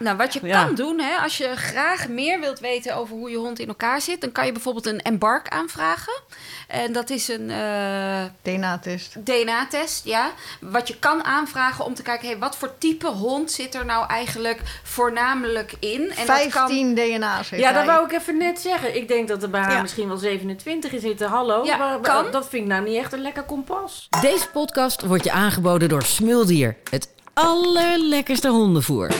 Nou, wat je Ja. kan doen, hè, als je graag meer wilt weten over hoe je hond in elkaar zit, dan kan je bijvoorbeeld een embark aanvragen. En dat is een eh, DNA-test. DNA-test, ja. Wat je kan aanvragen om te kijken, hey, wat voor type hond zit er nou eigenlijk voornamelijk in? En dat kan 15 DNA's heeft Ja, dat hij. wou ik even net zeggen. Ik denk dat er bij haar Ja. misschien wel 27 in zitten. Hallo, Ja, maar- kan. dat vind ik nou niet echt een lekker kompas. Deze podcast wordt je aangeboden door Smuldier. Het allerlekkerste hondenvoer.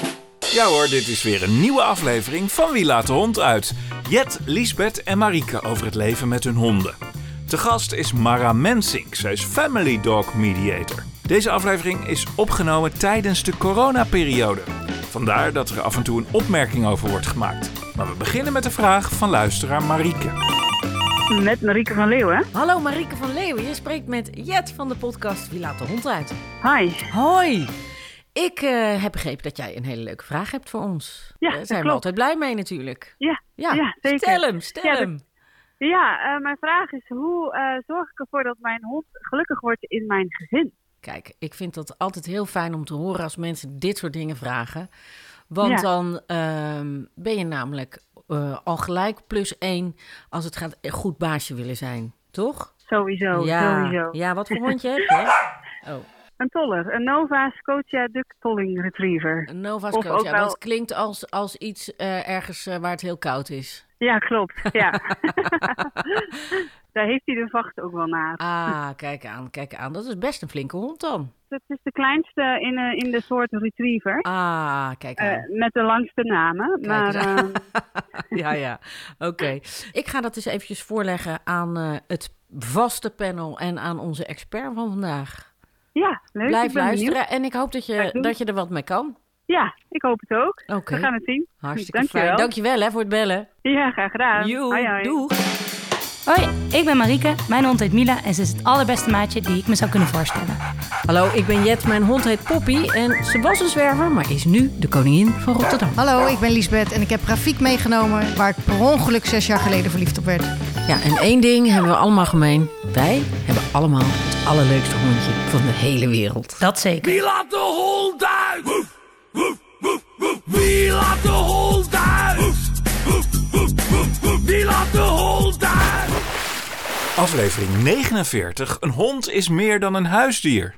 Ja hoor, dit is weer een nieuwe aflevering van Wie laat de hond uit? Jet, Liesbeth en Marieke over het leven met hun honden. De gast is Mara Mensink, zij is Family Dog Mediator. Deze aflevering is opgenomen tijdens de coronaperiode. Vandaar dat er af en toe een opmerking over wordt gemaakt. Maar we beginnen met de vraag van luisteraar Marieke. Met Marieke van Leeuwen. Hallo Marieke van Leeuwen, je spreekt met Jet van de podcast Wie laat de hond uit. Hi. Hoi. Ik eh, heb begrepen dat jij een hele leuke vraag hebt voor ons. Ja, Daar zijn we altijd blij mee natuurlijk. Ja, Ja, ja, zeker. stel hem, stel Ja, dat- hem. Ja, eh, mijn vraag is hoe eh, zorg ik ervoor dat mijn hond gelukkig wordt in mijn gezin? Kijk, ik vind dat altijd heel fijn om te horen als mensen dit soort dingen vragen. Want Ja. dan ehm, ben je namelijk al gelijk plus één als het gaat goed baasje willen zijn. Toch? Sowieso, ja. sowieso. ja, wat voor hondje heb je? Oh, Een toller, een Nova Scotia Duck Tolling Retriever. een Nova Scotia. wel- Dat klinkt als, als iets eh, ergens eh, waar het heel koud is. Ja, klopt. Ja. Daar heeft hij de vacht ook wel naar. Ah, kijk aan, kijk aan. Dat is best een flinke hond dan. Het is de kleinste in, eh, in de soort Retriever. Ah, kijk aan. met de langste namen. Maar ja, ja. Oké. Ik ga dat eens eventjes voorleggen aan het vaste panel en aan onze expert van vandaag. Ja, leuk. Blijf luisteren benieuwd. en ik hoop dat je, dat je er wat mee kan. Ja, ik hoop het ook. We gaan het zien. Hartstikke Dankjewel. fijn. Dankjewel hè, voor het bellen. Ja, graag gedaan. Joe, Hoi, hoi. doeg. Hoi, ik ben Marieke. Mijn hond heet Mila en ze is het allerbeste maatje die ik me zou kunnen voorstellen. Hallo, ik ben Jet. Mijn hond heet Poppy en ze was een zwerver, maar is nu de koningin van Rotterdam. Hallo, ik ben Liesbeth en ik heb Rafiek meegenomen... waar ik per ongeluk zes jaar geleden verliefd op werd. Ja, en één ding hebben we allemaal gemeen. Wij hebben allemaal het allerleukste hondje van de hele wereld. Dat zeker. Wie laat de hond uit? Woef, woef, woef, woef. Wie laat de hond uit? Woef, woef, woef, woef, woef. Wie laat de hond uit? Aflevering 49. Een hond is meer dan een huisdier.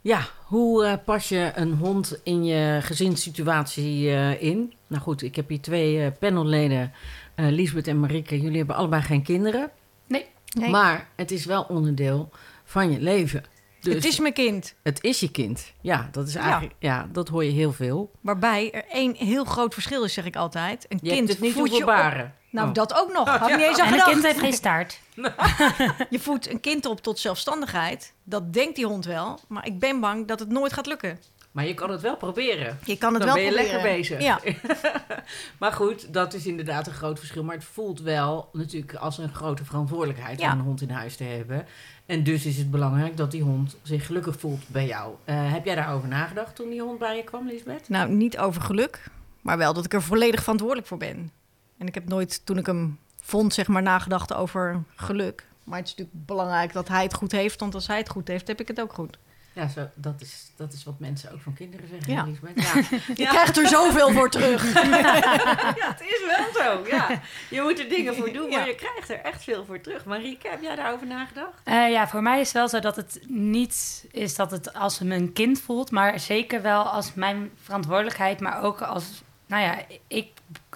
Ja, hoe eh, pas je een hond in je gezinssituatie eh, in? Nou goed, ik heb hier twee eh, panelleden, eh Liesbeth en Marieke. Jullie hebben allebei geen kinderen. Nee. Nee. Maar het is wel onderdeel van je leven. Dus Het is mijn kind. het is je kind. Ja, dat is eigenlijk, ja. dat hoor je heel veel. Waarbij er één heel groot verschil is, zeg ik altijd. Een Je kind hebt het niet voed hoeven je op- baren. Nou, Oh. dat ook nog. Had ik niet eens aan En een kind heeft geen staart. Je voedt een kind op tot zelfstandigheid. Dat denkt die hond wel. Maar ik ben bang dat het nooit gaat lukken. Maar je kan het wel proberen. Je kan het Dan wel ben je proberen. lekker bezig. Ja. Maar goed, dat is inderdaad een groot verschil. Maar het voelt wel natuurlijk als een grote verantwoordelijkheid Ja. om een hond in huis te hebben. En dus is het belangrijk dat die hond zich gelukkig voelt bij jou. Eh, heb jij daarover nagedacht toen die hond bij je kwam, Lisbeth? Nou, niet over geluk. Maar wel dat ik er volledig verantwoordelijk voor ben. En ik heb nooit, toen ik hem vond, zeg maar, nagedacht over geluk. Maar het is natuurlijk belangrijk dat hij het goed heeft. Want als hij het goed heeft, heb ik het ook goed. Ja, zo, dat, is, dat is wat mensen ook van kinderen zeggen, Ja. Je krijgt er zoveel voor terug. ja, het is wel zo. Ja. Je moet er dingen voor doen, maar Ja. je krijgt er echt veel voor terug. Marieke, heb jij daarover nagedacht? Eh, ja, voor mij is het wel zo dat het niet is dat het als me een kind voelt, maar zeker wel als mijn verantwoordelijkheid, maar ook als, nou ja, ik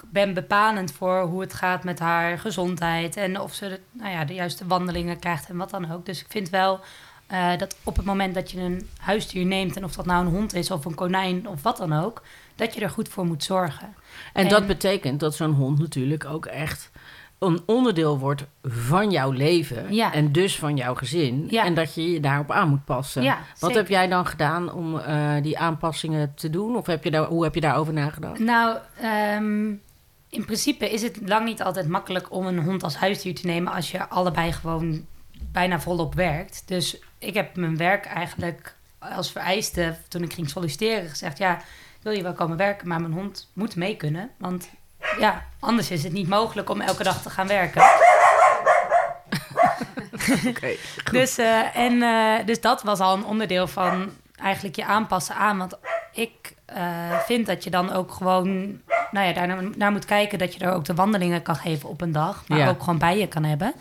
ben bepalend voor hoe het gaat met haar gezondheid en of ze de, nou ja, de juiste wandelingen krijgt en wat dan ook. Dus ik vind wel eh, dat op het moment dat je een huisdier neemt, en of dat nou een hond is of een konijn of wat dan ook, dat je er goed voor moet zorgen. En, dat En- betekent dat zo'n hond natuurlijk ook echt een onderdeel wordt van jouw leven. Ja. En dus van jouw gezin. Ja. En dat je je daarop aan moet passen. Ja, Wat heb jij dan gedaan om eh, die aanpassingen te doen? Of heb je daar, hoe heb je daarover nagedacht? Nou, ehm, in principe is het lang niet altijd makkelijk om een hond als huisdier te nemen als je allebei gewoon bijna volop werkt. Dus ik heb mijn werk eigenlijk als vereiste toen ik ging solliciteren gezegd: ja, wil je wel komen werken, maar mijn hond moet mee kunnen, want ja, anders is het niet mogelijk om elke dag te gaan werken. Dus, eh, en, eh, dus dat was al een onderdeel van eigenlijk je aanpassen aan. Want ik eh, vind dat je dan ook gewoon nou ja, daar naar moet kijken dat je er ook de wandelingen kan geven op een dag, maar Ja. ook gewoon bij je kan hebben.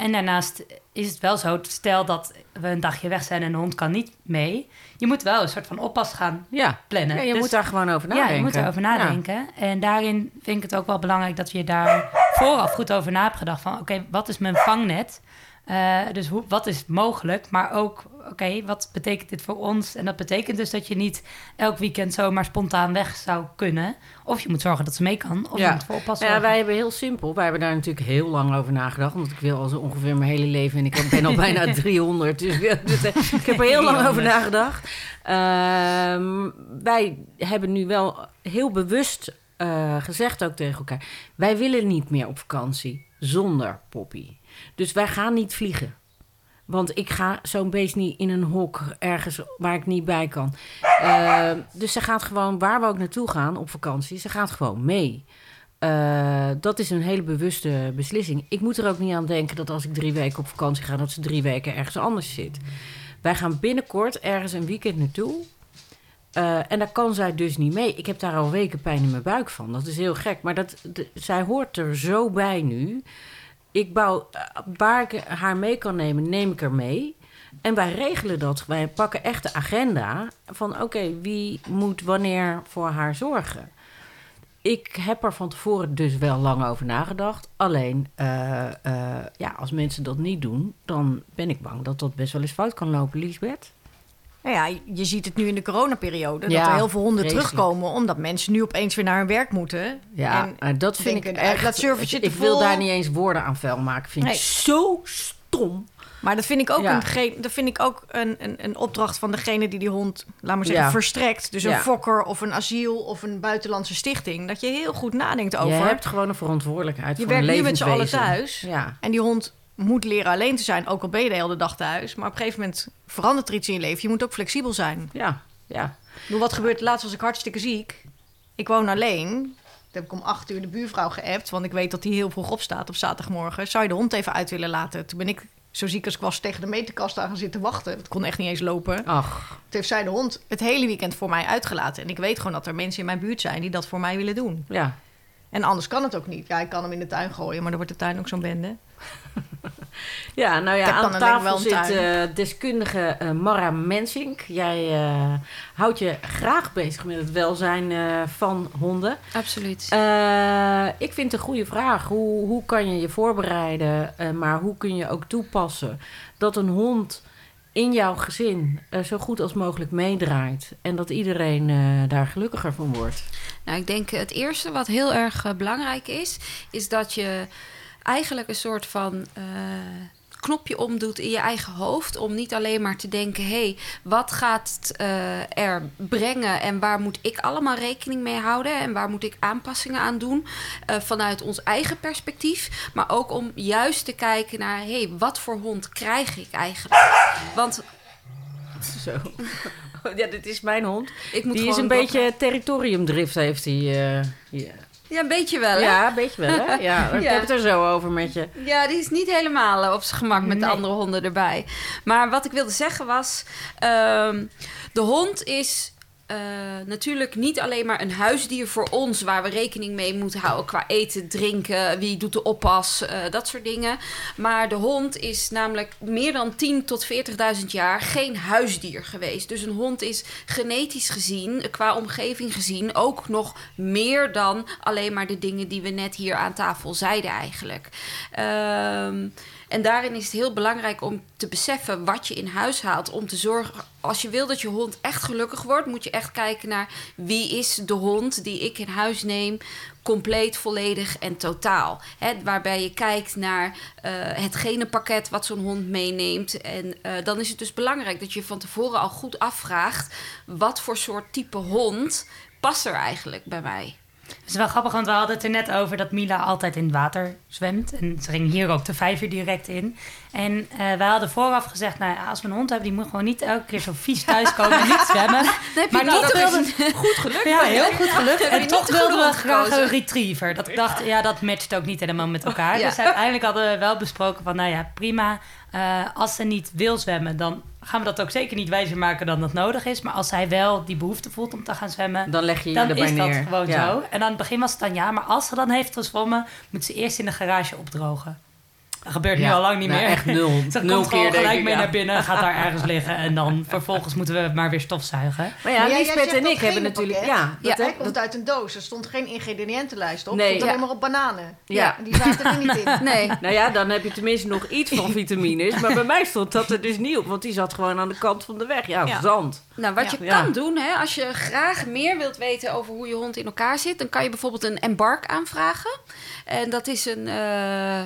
En daarnaast is het wel zo, stel dat we een dagje weg zijn en de hond kan niet mee, je moet wel een soort van oppas gaan Ja, plannen. ja je Dus- moet daar gewoon over nadenken. ja, je moet erover nadenken. En daarin vind ik het ook wel belangrijk dat je daar vooraf goed over na hebt gedacht. Van oké, wat is mijn vangnet? Eh, dus hoe, wat is mogelijk? Maar ook, oké, wat betekent dit voor ons? En dat betekent dus dat je niet elk weekend zomaar spontaan weg zou kunnen. Of je moet zorgen dat ze mee kan. Of Ja. je moet voor oppas Ja, zorgen. wij hebben heel simpel. Wij hebben daar natuurlijk heel lang over nagedacht. Want ik wil al zo ongeveer mijn hele leven. En ik ben al bijna 300. Dus, dus, eh, ik heb er heel lang over nagedacht. Ehm, wij hebben nu wel heel bewust eh, gezegd ook tegen elkaar. Wij willen niet meer op vakantie zonder Poppy. Dus wij gaan niet vliegen. Want ik ga zo'n beest niet in een hok ergens waar ik niet bij kan. Eh, dus ze gaat gewoon, waar we ook naartoe gaan op vakantie, ze gaat gewoon mee. Eh, dat is een hele bewuste beslissing. Ik moet er ook niet aan denken dat als ik drie weken op vakantie ga, dat ze drie weken ergens anders zit. Wij gaan binnenkort ergens een weekend naartoe. Eh, en daar kan zij dus niet mee. Ik heb daar al weken pijn in mijn buik van. Dat is heel gek. Maar dat, zij hoort er zo bij nu. Ik bouw, eh, waar ik haar mee kan nemen, neem ik er mee. En wij regelen dat. Wij pakken echt de agenda van oké, wie moet wanneer voor haar zorgen. Ik heb er van tevoren dus wel lang over nagedacht. Alleen, eh, eh, ja, als mensen dat niet doen, dan ben ik bang dat dat best wel eens fout kan lopen, Liesbeth. Nou ja, je ziet het nu in de coronaperiode. Ja, dat er heel veel honden vreselijk. terugkomen. Omdat mensen nu opeens weer naar hun werk moeten. Ja, En dat vind denken, ik echt... dat ik ik wil daar niet eens woorden aan vuil maken. Ik vind Nee. het zo stom. Maar dat vind ik ook, Ja. een, dat vind ik ook een, een, een opdracht van degene die die hond, laat maar zeggen, Ja. verstrekt. Dus een Ja. fokker of een asiel of een buitenlandse stichting. Dat je heel goed nadenkt over. Je hebt gewoon een verantwoordelijkheid Je voor werkt nu met z'n allen thuis. Ja, En die hond moet leren alleen te zijn, ook al ben je de hele dag thuis. Maar op een gegeven moment verandert er iets in je leven. Je moet ook flexibel zijn. ja, ja. Bedoel, wat gebeurt laatst was ik hartstikke ziek. Ik woon alleen. Toen heb ik om acht uur de buurvrouw geappt, want ik weet dat die heel vroeg opstaat op zaterdagmorgen. Zou je de hond even uit willen laten? Toen ben ik, zo ziek als ik was, tegen de meterkast aan gaan zitten wachten. Het kon echt niet eens lopen. Ach, Toen heeft zij de hond het hele weekend voor mij uitgelaten. En ik weet gewoon dat er mensen in mijn buurt zijn die dat voor mij willen doen. ja. En anders kan het ook niet. Ja, ik kan hem in de tuin gooien, maar dan wordt de tuin ook zo'n bende. Ja, nou ja, aan tafel zit eh, deskundige eh, Mara Mensink. Jij eh, houdt je graag bezig met het welzijn eh, van honden. Absoluut. Eh, ik vind het een goede vraag. Hoe, hoe kan je je voorbereiden, eh, maar hoe kun je ook toepassen dat een hond in jouw gezin zo goed als mogelijk meedraait en dat iedereen eh, daar gelukkiger van wordt? Nou, ik denk het eerste wat heel erg belangrijk is, is dat je eigenlijk een soort van eh, knopje omdoet in je eigen hoofd. Om niet alleen maar te denken: hé, hey, wat gaat het eh, er brengen en waar moet ik allemaal rekening mee houden en waar moet ik aanpassingen aan doen eh, vanuit ons eigen perspectief. Maar ook om juist te kijken naar: hé, hey, wat voor hond krijg ik eigenlijk? Want Zo. Ja, dit is mijn hond. ik moet Die is een beetje territoriumdrift, heeft hij. ja. Ja, een beetje wel. Hè? ja, een beetje wel, hè? Ja, ik Ja. heb het er zo over met je. Ja, die is niet helemaal eh, op zijn gemak met de andere honden erbij. Maar wat ik wilde zeggen was... ehm, de hond is eh, natuurlijk niet alleen maar een huisdier voor ons... waar we rekening mee moeten houden qua eten, drinken... wie doet de oppas, eh, dat soort dingen. Maar de hond is namelijk meer dan 10 tot 40.000 jaar geen huisdier geweest. Dus een hond is genetisch gezien, qua omgeving gezien... ook nog meer dan alleen maar de dingen die we net hier aan tafel zeiden eigenlijk. Ehm, en daarin is het heel belangrijk om te beseffen wat je in huis haalt. Om te zorgen, als je wil dat je hond echt gelukkig wordt, moet je echt kijken naar wie is de hond die ik in huis neem. Compleet, volledig en totaal. Hè, waarbij je kijkt naar eh, het genenpakket wat zo'n hond meeneemt. En eh, dan is het dus belangrijk dat je van tevoren al goed afvraagt: wat voor soort type hond past er eigenlijk bij mij? Het is wel grappig, want we hadden het er net over dat Mila altijd in het water zwemt. En ze ging hier ook de vijver direct in. En eh wij hadden vooraf gezegd, nou ja, als we een hond hebben, die moet gewoon niet elke keer zo vies thuiskomen en niet zwemmen. maar niet toch toch wilden goed gelukt. Ja, heel goed gelukt. En toch de wilden we graag een retriever. Dat ik dacht, ja, dat matcht ook niet helemaal met elkaar. Ja. Dus uiteindelijk hadden we wel besproken van, nou ja, prima. Eh, als ze niet wil zwemmen, dan gaan we dat ook zeker niet wijzer maken dan dat nodig is. Maar als zij wel die behoefte voelt om te gaan zwemmen, Dan leg je je dan erbij is neer. dat gewoon Ja. zo. En aan het begin was het dan ja, maar als ze dan heeft gezwommen, moet ze eerst in de garage opdrogen. Dat gebeurt nu al lang niet Nou, meer. echt nul. Ze nul komt gewoon keer gelijk ik, mee ja. naar binnen, gaat daar ergens liggen en dan vervolgens moeten we maar weer stofzuigen. Maar ja, Maar Lisbeth en ik hebben natuurlijk... pakket. Ja, dat, Ja, komt dat- uit een doos. Er stond geen ingrediëntenlijst op. Nee. Het stond alleen maar op bananen. Ja. En die zaten er niet in. Nee. Nou ja, dan heb je tenminste nog iets van vitamines. Maar bij mij stond dat er dus niet op. Want die zat gewoon aan de kant van de weg. Ja, Ja. zand. Nou, wat Ja. je Ja. kan doen, hè, als je graag meer wilt weten over hoe je hond in elkaar zit, dan kan je bijvoorbeeld een embark aanvragen. En dat is een eh,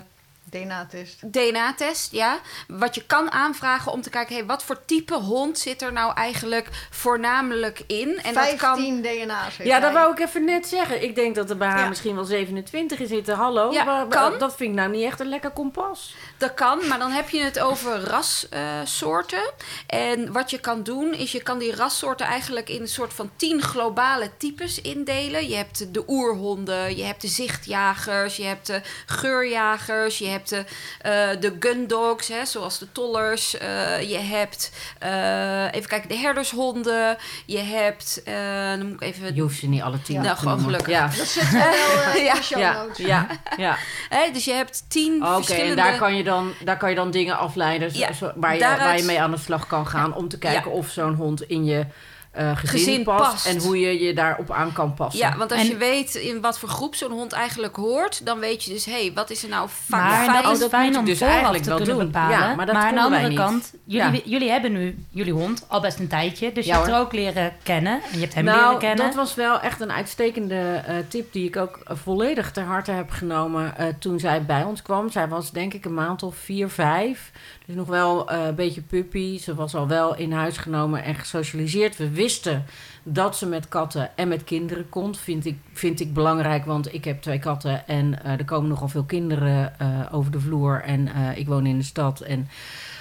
DNA-test. DNA-test, ja. Wat je kan aanvragen om te kijken, hey, wat voor type hond zit er nou eigenlijk voornamelijk in? En dat 15 kan. DNA's Ja, dat wou ik even net zeggen. Ik denk dat er bij haar Ja. misschien wel 27 in zitten. Hallo, Ja, maar- kan. dat vind ik nou niet echt een lekker kompas. Dat kan, maar dan heb je het over rassoorten. en wat je kan doen, is je kan die rassoorten eigenlijk in een soort van tien globale types indelen. Je hebt de oerhonden, je hebt de zichtjagers, je hebt de geurjagers, je hebt de, eh de gundogs, hè, zoals de tollers. eh, je hebt, eh, even kijken, de herdershonden. Je hebt, eh, dan moet ik even... Je hoeft ze niet alle tien Nou, te gewoon gelukkig. Ja, Dat we wel eh, in Ja. ja, ja, ja. Dus je hebt tien Oké, en verschillende... daar kan, je dan, daar kan je dan dingen afleiden zo- Ja, zo- waar, je, daaruit- waar je mee aan de slag kan gaan... om te kijken of zo'n hond in je eh, gezin, Gezin past, past. en hoe je je daarop aan kan passen. Ja, want als En- je weet in wat voor groep zo'n hond eigenlijk hoort, dan weet je dus, hé, hey, wat is er nou vaak Maar fijn? dat is Oh, dat fijn om dus eigenlijk te wel kunnen doen. bepalen. Ja, maar dat aan de andere kant, jullie, Ja. jullie hebben nu jullie hond al best een tijdje. Dus Ja, je hebt hoor. er ook leren kennen. En je hebt hem nou, leren kennen. dat was wel echt een uitstekende eh, tip die ik ook volledig ter harte heb genomen eh, toen zij bij ons kwam. Zij was denk ik een maand of vier, vijf. Dus nog wel eh, een beetje puppy. Ze was al wel in huis genomen en gesocialiseerd. We wisten dat ze met katten en met kinderen komt. Vind ik, vind ik belangrijk, want ik heb twee katten en eh, er komen nogal veel kinderen eh, over de vloer. En eh, ik woon in de stad en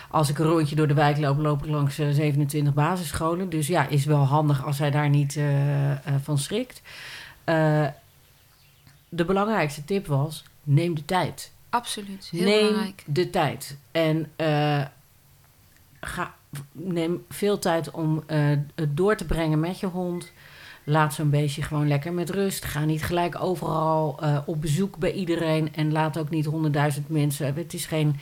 als ik een rondje door de wijk loop, loop ik langs eh, 27 basisscholen. Dus ja, is wel handig als hij daar niet van schrikt. De belangrijkste tip was: neem de tijd. Absoluut, heel neem belangrijk. de tijd. En ga, neem veel tijd om eh, het door te brengen met je hond. Laat zo'n beestje gewoon lekker met rust. Ga niet gelijk overal eh, op bezoek bij iedereen. En laat ook niet honderdduizend mensen. Het is geen,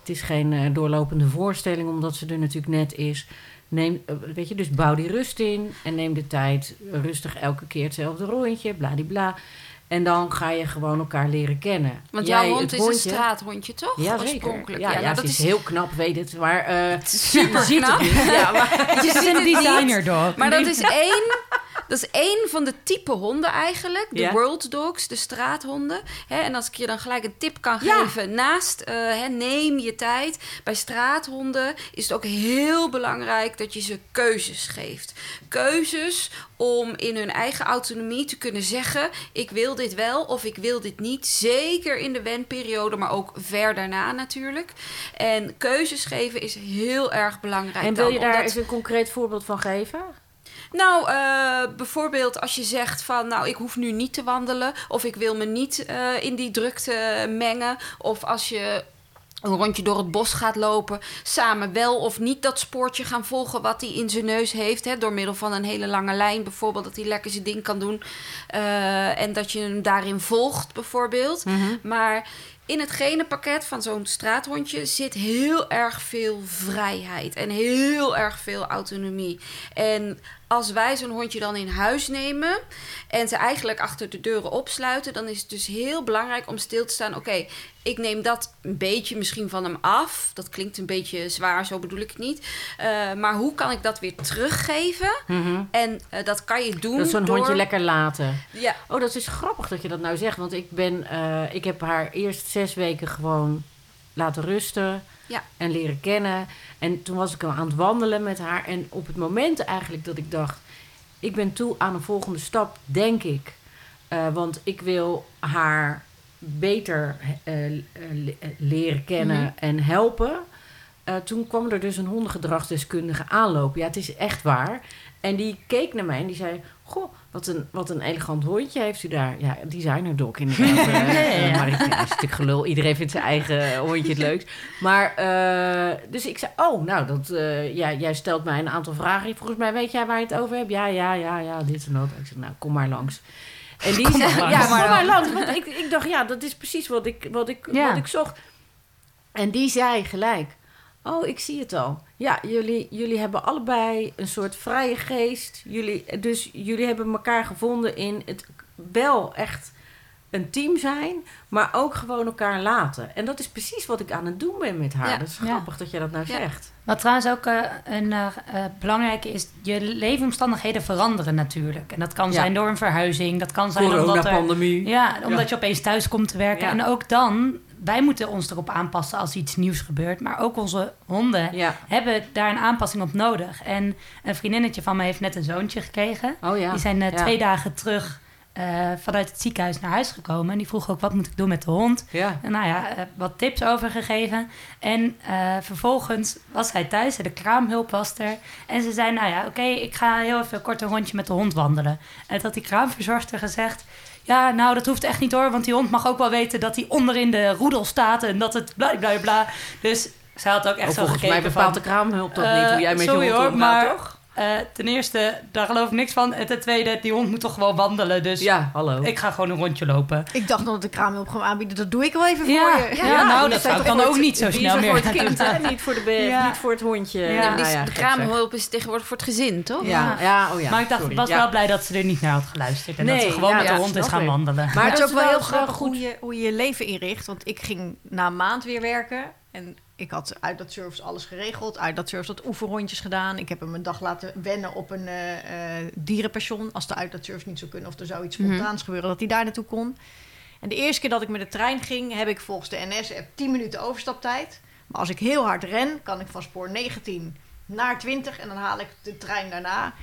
het is geen eh, doorlopende voorstelling, omdat ze er natuurlijk net is. Neem, eh, weet je, dus bouw die rust in en neem de tijd. Rustig elke keer hetzelfde rondje, bladibla. En dan ga je gewoon elkaar leren kennen. Want Jij, jouw hond het is hondje- een straathondje, toch? ja, zeker. Oorspronkelijk. Ja, ja, het is heel knap, weet het. Maar eh super je ziet het knap. niet. Ja, maar, Het is een designer dog. Maar dat is één, dat is één van de type honden eigenlijk. De Ja. world dogs, de straathonden. Hè, en als ik je dan gelijk een tip kan Ja. geven. Naast eh, hè, neem je tijd. Bij straathonden is het ook heel belangrijk dat je ze keuzes geeft. Keuzes om in hun eigen autonomie te kunnen zeggen... ik wil dit wel of ik wil dit niet. Zeker in de wenperiode, maar ook ver daarna natuurlijk. En keuzes geven is heel erg belangrijk. en wil je daar omdat- eens een concreet voorbeeld van geven? Nou, eh, bijvoorbeeld als je zegt van, nou, ik hoef nu niet te wandelen, of ik wil me niet eh, in die drukte mengen, of als je een rondje door het bos gaat lopen, samen wel of niet dat spoortje gaan volgen wat hij in zijn neus heeft, hè, door middel van een hele lange lijn bijvoorbeeld, dat hij lekker zijn ding kan doen eh, en dat je hem daarin volgt bijvoorbeeld. Maar in het genenpakket van zo'n straathondje zit heel erg veel vrijheid en heel erg veel autonomie. En als wij zo'n hondje dan in huis nemen en ze eigenlijk achter de deuren opsluiten, dan is het dus heel belangrijk om stil te staan. Oké, ik neem dat een beetje misschien van hem af. Dat klinkt een beetje zwaar, zo bedoel ik het niet. Eh, maar hoe kan ik dat weer teruggeven? En eh, dat kan je doen Dat zo'n door... hondje lekker laten. Ja, Oh, dat is grappig dat je dat nou zegt. Want ik, ben, eh, ik heb haar eerst zes weken gewoon laten rusten. Ja. En leren kennen. En toen was ik aan het wandelen met haar. En op het moment eigenlijk dat ik dacht... Ik ben toe aan een volgende stap, denk ik. Eh, want ik wil haar beter eh, eh, le- leren kennen Mhm. en helpen. Toen kwam er dus een hondengedragsdeskundige aanlopen. Ja, het is echt waar. En die keek naar mij en die zei... Goh, Wat een, wat een elegant hondje heeft u daar. Ja, designerdok inderdaad. Eh, Ja, ja. Maar ik, ja, is natuurlijk gelul. Iedereen vindt zijn eigen hondje het leukst. Maar, eh, dus ik zei, oh, nou, dat, eh, ja, jij stelt mij een aantal vragen. Volgens mij weet jij waar je het over hebt. Ja, ja, ja, ja, dit en dat. Ik zei, nou, kom maar langs. En die zei, maar ja, langs. kom maar langs. Want ik, ik dacht, ja, dat is precies wat ik, wat ik, Ja. wat ik zocht. En die zei gelijk, oh, ik zie het al. Ja, jullie, jullie hebben allebei een soort vrije geest. Jullie, dus jullie hebben elkaar gevonden in het wel echt een team zijn, maar ook gewoon elkaar laten. En dat is precies wat ik aan het doen ben met haar. Ja. Dat is Ja. grappig dat jij dat nou Ja. zegt. Wat trouwens ook eh, een eh, eh, belangrijke is, je leefomstandigheden veranderen natuurlijk. En dat kan Ja. zijn door een verhuizing, dat kan zijn omdat er... Coronapandemie. Ja, omdat Ja. je opeens thuis komt te werken. Ja. En ook dan, wij moeten ons erop aanpassen als iets nieuws gebeurt. Maar ook onze honden Ja. hebben daar een aanpassing op nodig. En een vriendinnetje van me heeft net een zoontje gekregen. Oh ja. Die zijn eh, twee dagen terug eh, vanuit het ziekenhuis naar huis gekomen. En die vroeg ook, wat moet ik doen met de hond? Ja. En nou ja, eh, wat tips over gegeven. En vervolgens was hij thuis, de kraamhulp was er. En ze zei, nou ja, oké, ik ga heel even kort een rondje met de hond wandelen. En dat die kraamverzorgster gezegd... Ja, nou, dat hoeft echt niet hoor, want die hond mag ook wel weten dat hij onderin de roedel staat en dat het bla bla bla. Dus zij had ook echt Oh, zo volgens mij gekeken bepaalt van... de kraamhulp dat eh, niet, hoe jij met sorry je hond hoor, omgaat, maar- toch? Eh, ten eerste, daar geloof ik niks van. En ten tweede, die hond moet toch gewoon wandelen. Dus Ja, hallo. ik ga gewoon een rondje lopen. Ik dacht nog dat de kraamhulp gewoon aanbieden. Dat doe ik wel even voor Ja, je. ja, nou, dat ik voor ook niet zo snel er meer. voor het kind, hè? Niet voor, de niet voor het hondje. Ja, Ja, die is- nou de kraamhulp is tegenwoordig voor het gezin, toch? Ja, ja, oh ja. maar ik dacht, sorry. was Ja. wel blij dat ze er niet naar had geluisterd. En dat ze gewoon ja, met de hond is gaan ik. wandelen. Maar het is ook wel heel grappig goed. hoe je, hoe je je leven inricht. Want ik ging na een maand weer werken. En ik had uit dat service alles geregeld. Uit dat service wat oefenrondjes gedaan. Ik heb hem een dag laten wennen op een dierenpension. Als de uit dat service niet zou kunnen of er zou iets Mhm. spontaans gebeuren, dat hij daar naartoe kon. En de eerste keer dat ik met de trein ging, heb ik volgens de NS-app 10 minuten overstaptijd. Maar als ik heel hard ren, kan ik van spoor 19 naar 20 en dan haal ik de trein daarna.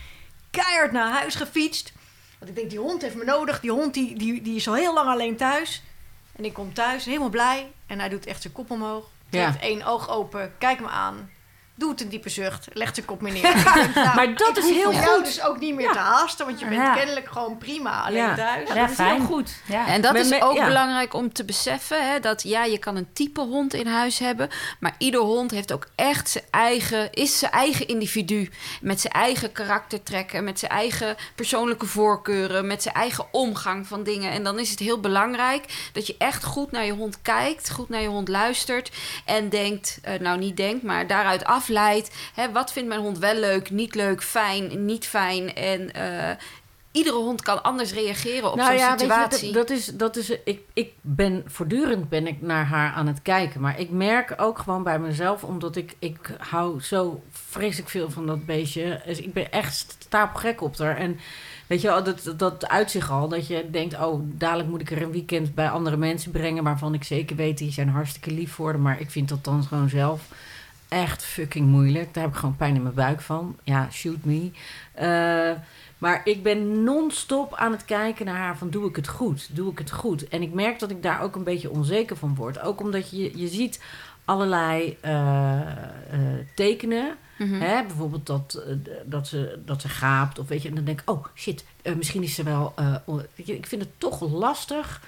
Keihard naar huis gefietst. Want ik denk, die hond heeft me nodig. Die hond die, die, die is al heel lang alleen thuis. En ik kom thuis, helemaal blij. En hij doet echt zijn kop omhoog. Ja. Trekt één oog open, kijkt me aan. Doet een diepe zucht, legt zijn kop meer neer. Nou, Maar dat ik is hoef heel voor jou goed. dus ook niet meer Ja. te haasten. Want je bent Ja. kennelijk gewoon prima alleen Ja. thuis. Ja, Ja, dat is heel goed. Ja. En dat Met- is met- ook ja. belangrijk om te beseffen. Hè, dat ja, je kan een type hond in huis hebben. Maar ieder hond heeft ook echt zijn eigen, is zijn eigen individu. Met zijn eigen karaktertrekken, met zijn eigen persoonlijke voorkeuren, met zijn eigen omgang van dingen. En dan is het heel belangrijk dat je echt goed naar je hond kijkt, goed naar je hond luistert. En denkt, eh, nou niet denkt, maar daaruit afleidt. Hè, wat vindt mijn hond wel leuk, niet leuk, fijn, niet fijn. En eh, iedere hond kan anders reageren op nou zo'n ja, je, situatie. dat, dat is, dat is, ik, ik ben voortdurend ben ik naar haar aan het kijken. Maar ik merk ook gewoon bij mezelf, omdat ik, ik hou zo vreselijk veel van dat beestje. Dus ik ben echt stapelgek op haar. En weet je, wel, dat, dat uitzicht al, dat je denkt, oh, dadelijk moet ik er een weekend bij andere mensen brengen. Waarvan ik zeker weet, die zijn hartstikke lief voor haar. Maar ik vind dat dan gewoon zelf echt fucking moeilijk. Daar heb ik gewoon pijn in mijn buik van. Ja, shoot me. Eh, maar ik ben non-stop aan het kijken naar haar van doe ik het goed? Doe ik het goed? En ik merk dat ik daar ook een beetje onzeker van word. Ook omdat je, je ziet allerlei eh, eh, tekenen. Mhm. Hè? Bijvoorbeeld dat, dat, ze, dat ze gaapt. Of weet je, en dan denk ik, oh shit, misschien is ze wel... ik vind het toch lastig.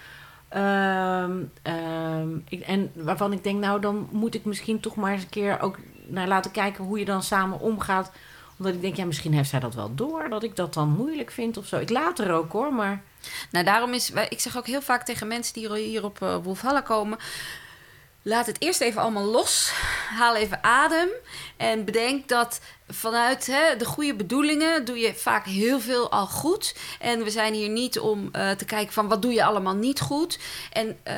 Ehm, ehm, ik, en waarvan ik denk, nou dan moet ik misschien toch maar eens een keer ook naar laten kijken hoe je dan samen omgaat. Omdat ik denk, ja, misschien heeft zij dat wel door, dat ik dat dan moeilijk vind of zo. Ik laat er ook hoor, maar Nou, daarom is, ik zeg ook heel vaak tegen mensen die hier op uh, Wolfhalle komen. Laat het eerst even allemaal los. Haal even adem. En bedenk dat vanuit hè, de goede bedoelingen doe je vaak heel veel al goed. En we zijn hier niet om uh, te kijken van wat doe je allemaal niet goed. En uh,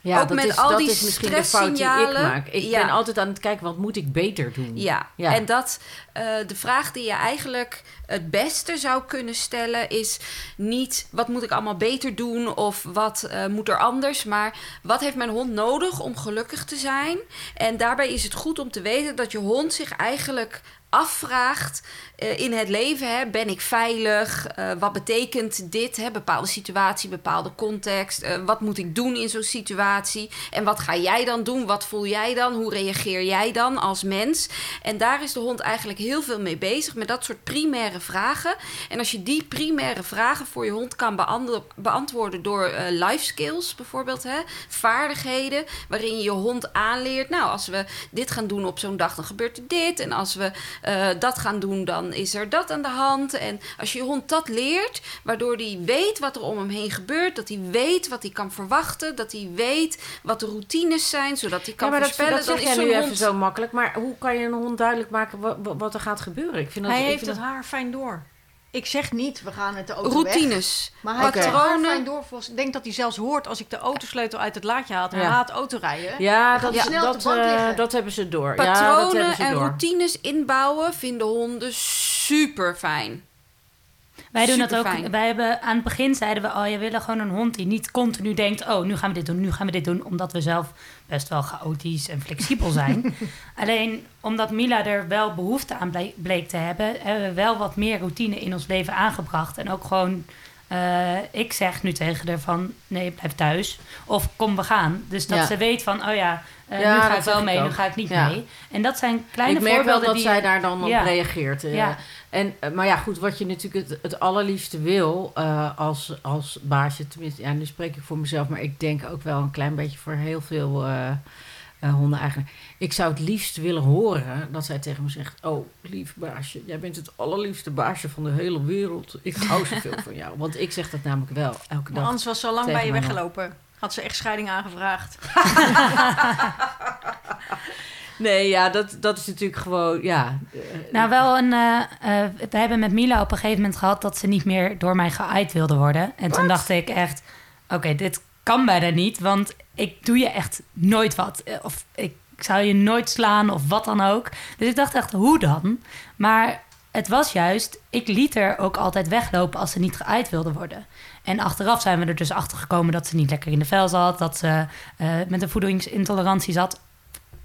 ja, ook dat met is, al dat die is misschien de fout die ik maak. Ik Ja. ben altijd aan het kijken, wat moet ik beter doen? Ja, Ja. en dat uh, de vraag die je eigenlijk het beste zou kunnen stellen is niet wat moet ik allemaal beter doen of wat uh, moet er anders, maar wat heeft mijn hond nodig om gelukkig te zijn? En daarbij is het goed om te weten dat je hond zich eigenlijk afvraagt eh, in het leven. Hè, ben ik veilig? Eh, wat betekent dit? Hè, bepaalde situatie, bepaalde context. Eh, wat moet ik doen in zo'n situatie? En wat ga jij dan doen? Wat voel jij dan? Hoe reageer jij dan als mens? En daar is de hond eigenlijk heel veel mee bezig. Met dat soort primaire vragen. En als je die primaire vragen voor je hond kan beantwo- beantwoorden door life skills bijvoorbeeld. Hè, vaardigheden waarin je je hond aanleert. Nou, als we dit gaan doen op zo'n dag, dan gebeurt er dit. En als we eh, dat gaan doen, dan is er dat aan de hand. En als je je hond dat leert, waardoor hij weet wat er om hem heen gebeurt, dat hij weet wat hij kan verwachten, dat hij weet wat de routines zijn, zodat hij kan ja, maar dat, voorspellen. dat dan jij is nu even zo makkelijk. Maar hoe kan je een hond duidelijk maken wat, wat er gaat gebeuren? Ik vind dat, Hij ik heeft vind het haar fijn door. Ik zeg niet, we gaan het de auto weg. routines. Maar hij het patronen. fijn door. Ik denk dat hij zelfs hoort als ik de autosleutel uit het laadje haal. Hij Ja. haat autorijden. Ja, dat, snel dat, de bank eh, dat hebben ze door. ja, dat Patronen hebben ze en door. routines inbouwen vinden honden super fijn. Wij doen dat ook. Wij hebben aan het begin zeiden we al, je willen gewoon een hond die niet continu denkt, oh, nu gaan we dit doen, nu gaan we dit doen, omdat we zelf best wel chaotisch en flexibel zijn. Alleen omdat Mila er wel behoefte aan ble- bleek te hebben, hebben we wel wat meer routine in ons leven aangebracht en ook gewoon. eh, ik zeg nu tegen haar van nee, blijf thuis. Of kom, we gaan. Dus dat Ja. ze weet van, oh ja, eh, Ja, nu ga ik wel mee, nu ga ik niet Ja. mee. En dat zijn kleine ik merk wel voorbeelden dat die... zij daar dan op Ja. reageert. eh. En, eh, maar ja, goed, wat je natuurlijk het, het allerliefste wil eh, als, als baasje, tenminste, ja, nu spreek ik voor mezelf, maar ik denk ook wel een klein beetje voor heel veel honden eigenlijk. Ik zou het liefst willen horen dat zij tegen me zegt: Oh, lief baasje, jij bent het allerliefste baasje van de hele wereld. Ik hou zoveel van jou. Want ik zeg dat namelijk wel elke dag. anders was al lang bij je weggelopen. Had ze echt scheiding aangevraagd. Nee, ja, dat, dat is natuurlijk gewoon, ja. Nou, wel een. eh, eh, we hebben met Mila op een gegeven moment gehad dat ze niet meer door mij geaaid wilde worden. En toen dacht ik echt: oké, dit kan bijna niet, want ik doe je echt nooit wat. Eh, Of ik zou je nooit slaan of wat dan ook. Dus ik dacht echt: hoe dan? Maar het was juist, ik liet er ook altijd weglopen als ze niet geaaid wilde worden. En achteraf zijn we er dus achter gekomen dat ze niet lekker in de vel zat, dat ze met een voedingsintolerantie zat.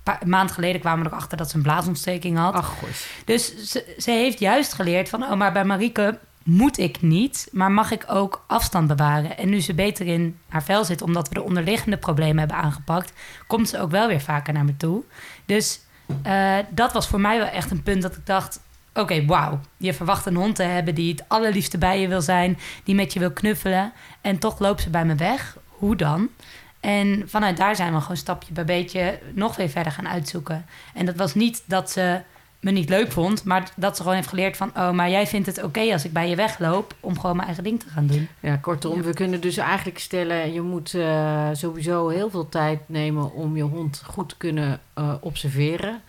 Een paar maand geleden kwamen we erachter dat ze een blaasontsteking had. Ach, goed. Dus ze, ze heeft juist geleerd van, oh, maar bij Marieke moet ik niet, maar mag ik ook afstand bewaren. En nu ze beter in haar vel zit, omdat we de onderliggende problemen hebben aangepakt, komt ze ook wel weer vaker naar me toe. Dus eh, dat was voor mij wel echt een punt dat ik dacht, oké, wauw. Je verwacht een hond te hebben die het allerliefste bij je wil zijn, die met je wil knuffelen. En toch loopt ze bij me weg. Hoe dan? En vanuit daar zijn we gewoon stapje bij beetje nog weer verder gaan uitzoeken. En dat was niet dat ze me niet leuk vond, maar dat ze gewoon heeft geleerd van... oh, maar jij vindt het oké als ik bij je wegloop... om gewoon mijn eigen ding te gaan doen. Ja, kortom, we kunnen dus eigenlijk stellen... je moet eh, sowieso heel veel tijd nemen om je hond goed te kunnen eh, observeren.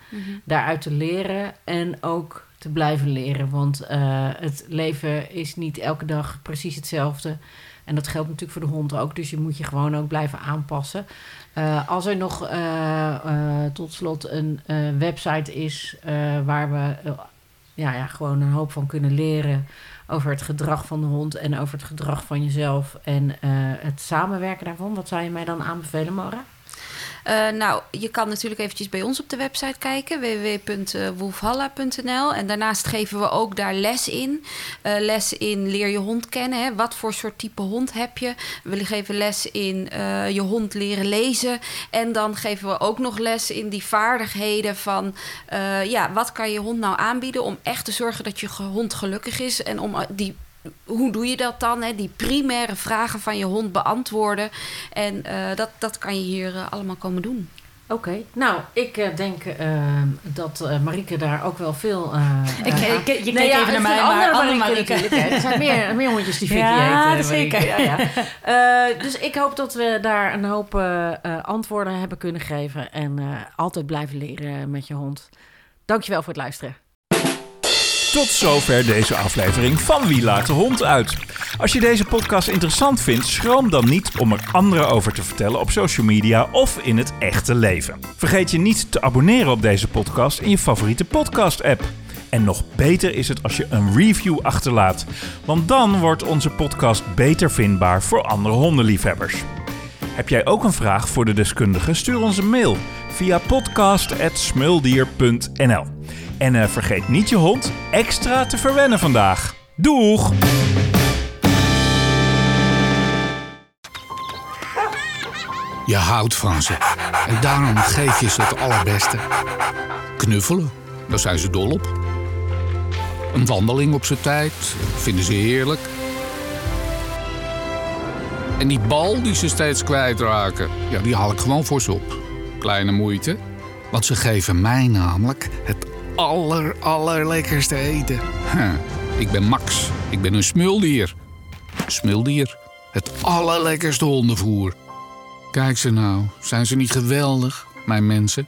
Daaruit te leren en ook te blijven leren. Want eh, het leven is niet elke dag precies hetzelfde. En dat geldt natuurlijk voor de hond ook. Dus je moet je gewoon ook blijven aanpassen. Eh, als er nog eh, eh, tot slot een website is... waar we ja, ja, gewoon een hoop van kunnen leren over het gedrag van de hond en over het gedrag van jezelf en het samenwerken daarvan. Wat zou je mij dan aanbevelen, Maura? Eh, nou, je kan natuurlijk eventjes bij ons op de website kijken, www.wolfhalla.nl. En daarnaast geven we ook daar les in. Eh, les in leer je hond kennen. Hè. Wat voor soort type hond heb je? We geven les in eh, je hond leren lezen. En dan geven we ook nog les in die vaardigheden van... eh, ja, wat kan je hond nou aanbieden om echt te zorgen dat je hond gelukkig is... en om eh, die hoe doe je dat dan? Hè? Die primaire vragen van je hond beantwoorden. En eh, dat, dat kan je hier eh, allemaal komen doen. Oké, nou, ik eh, denk dat eh Marieke daar ook wel veel... eh, Ik, ik, je Nee, keek ja, even naar mij, maar andere Marieke Marieke. Er zijn meer, meer hondjes die Vicky Ja, zeker. Ja, ja. Eh, dus ik hoop dat we daar een hoop antwoorden hebben kunnen geven. En eh, altijd blijven leren met je hond. Dankjewel voor het luisteren. Tot zover deze aflevering van Wie laat de hond uit. Als je deze podcast interessant vindt, schroom dan niet om er anderen over te vertellen op social media of in het echte leven. Vergeet je niet te abonneren op deze podcast in je favoriete podcast-app. En nog beter is het als je een review achterlaat, want dan wordt onze podcast beter vindbaar voor andere hondenliefhebbers. Heb jij ook een vraag voor de deskundige? Stuur ons een mail via podcast.smuldier.nl. En eh, vergeet niet je hond extra te verwennen vandaag. Doeg! Je houdt van ze. En daarom geef je ze het allerbeste. Knuffelen, daar zijn ze dol op. Een wandeling op zijn tijd, vinden ze heerlijk. En die bal die ze steeds kwijtraken, ja, die haal ik gewoon voor ze op. Kleine moeite, want ze geven mij namelijk het aller, allerlekkerste eten. Huh, Ik ben Max, ik ben een smuldier. Smuldier, het allerlekkerste hondenvoer. Kijk ze nou, zijn ze niet geweldig, mijn mensen?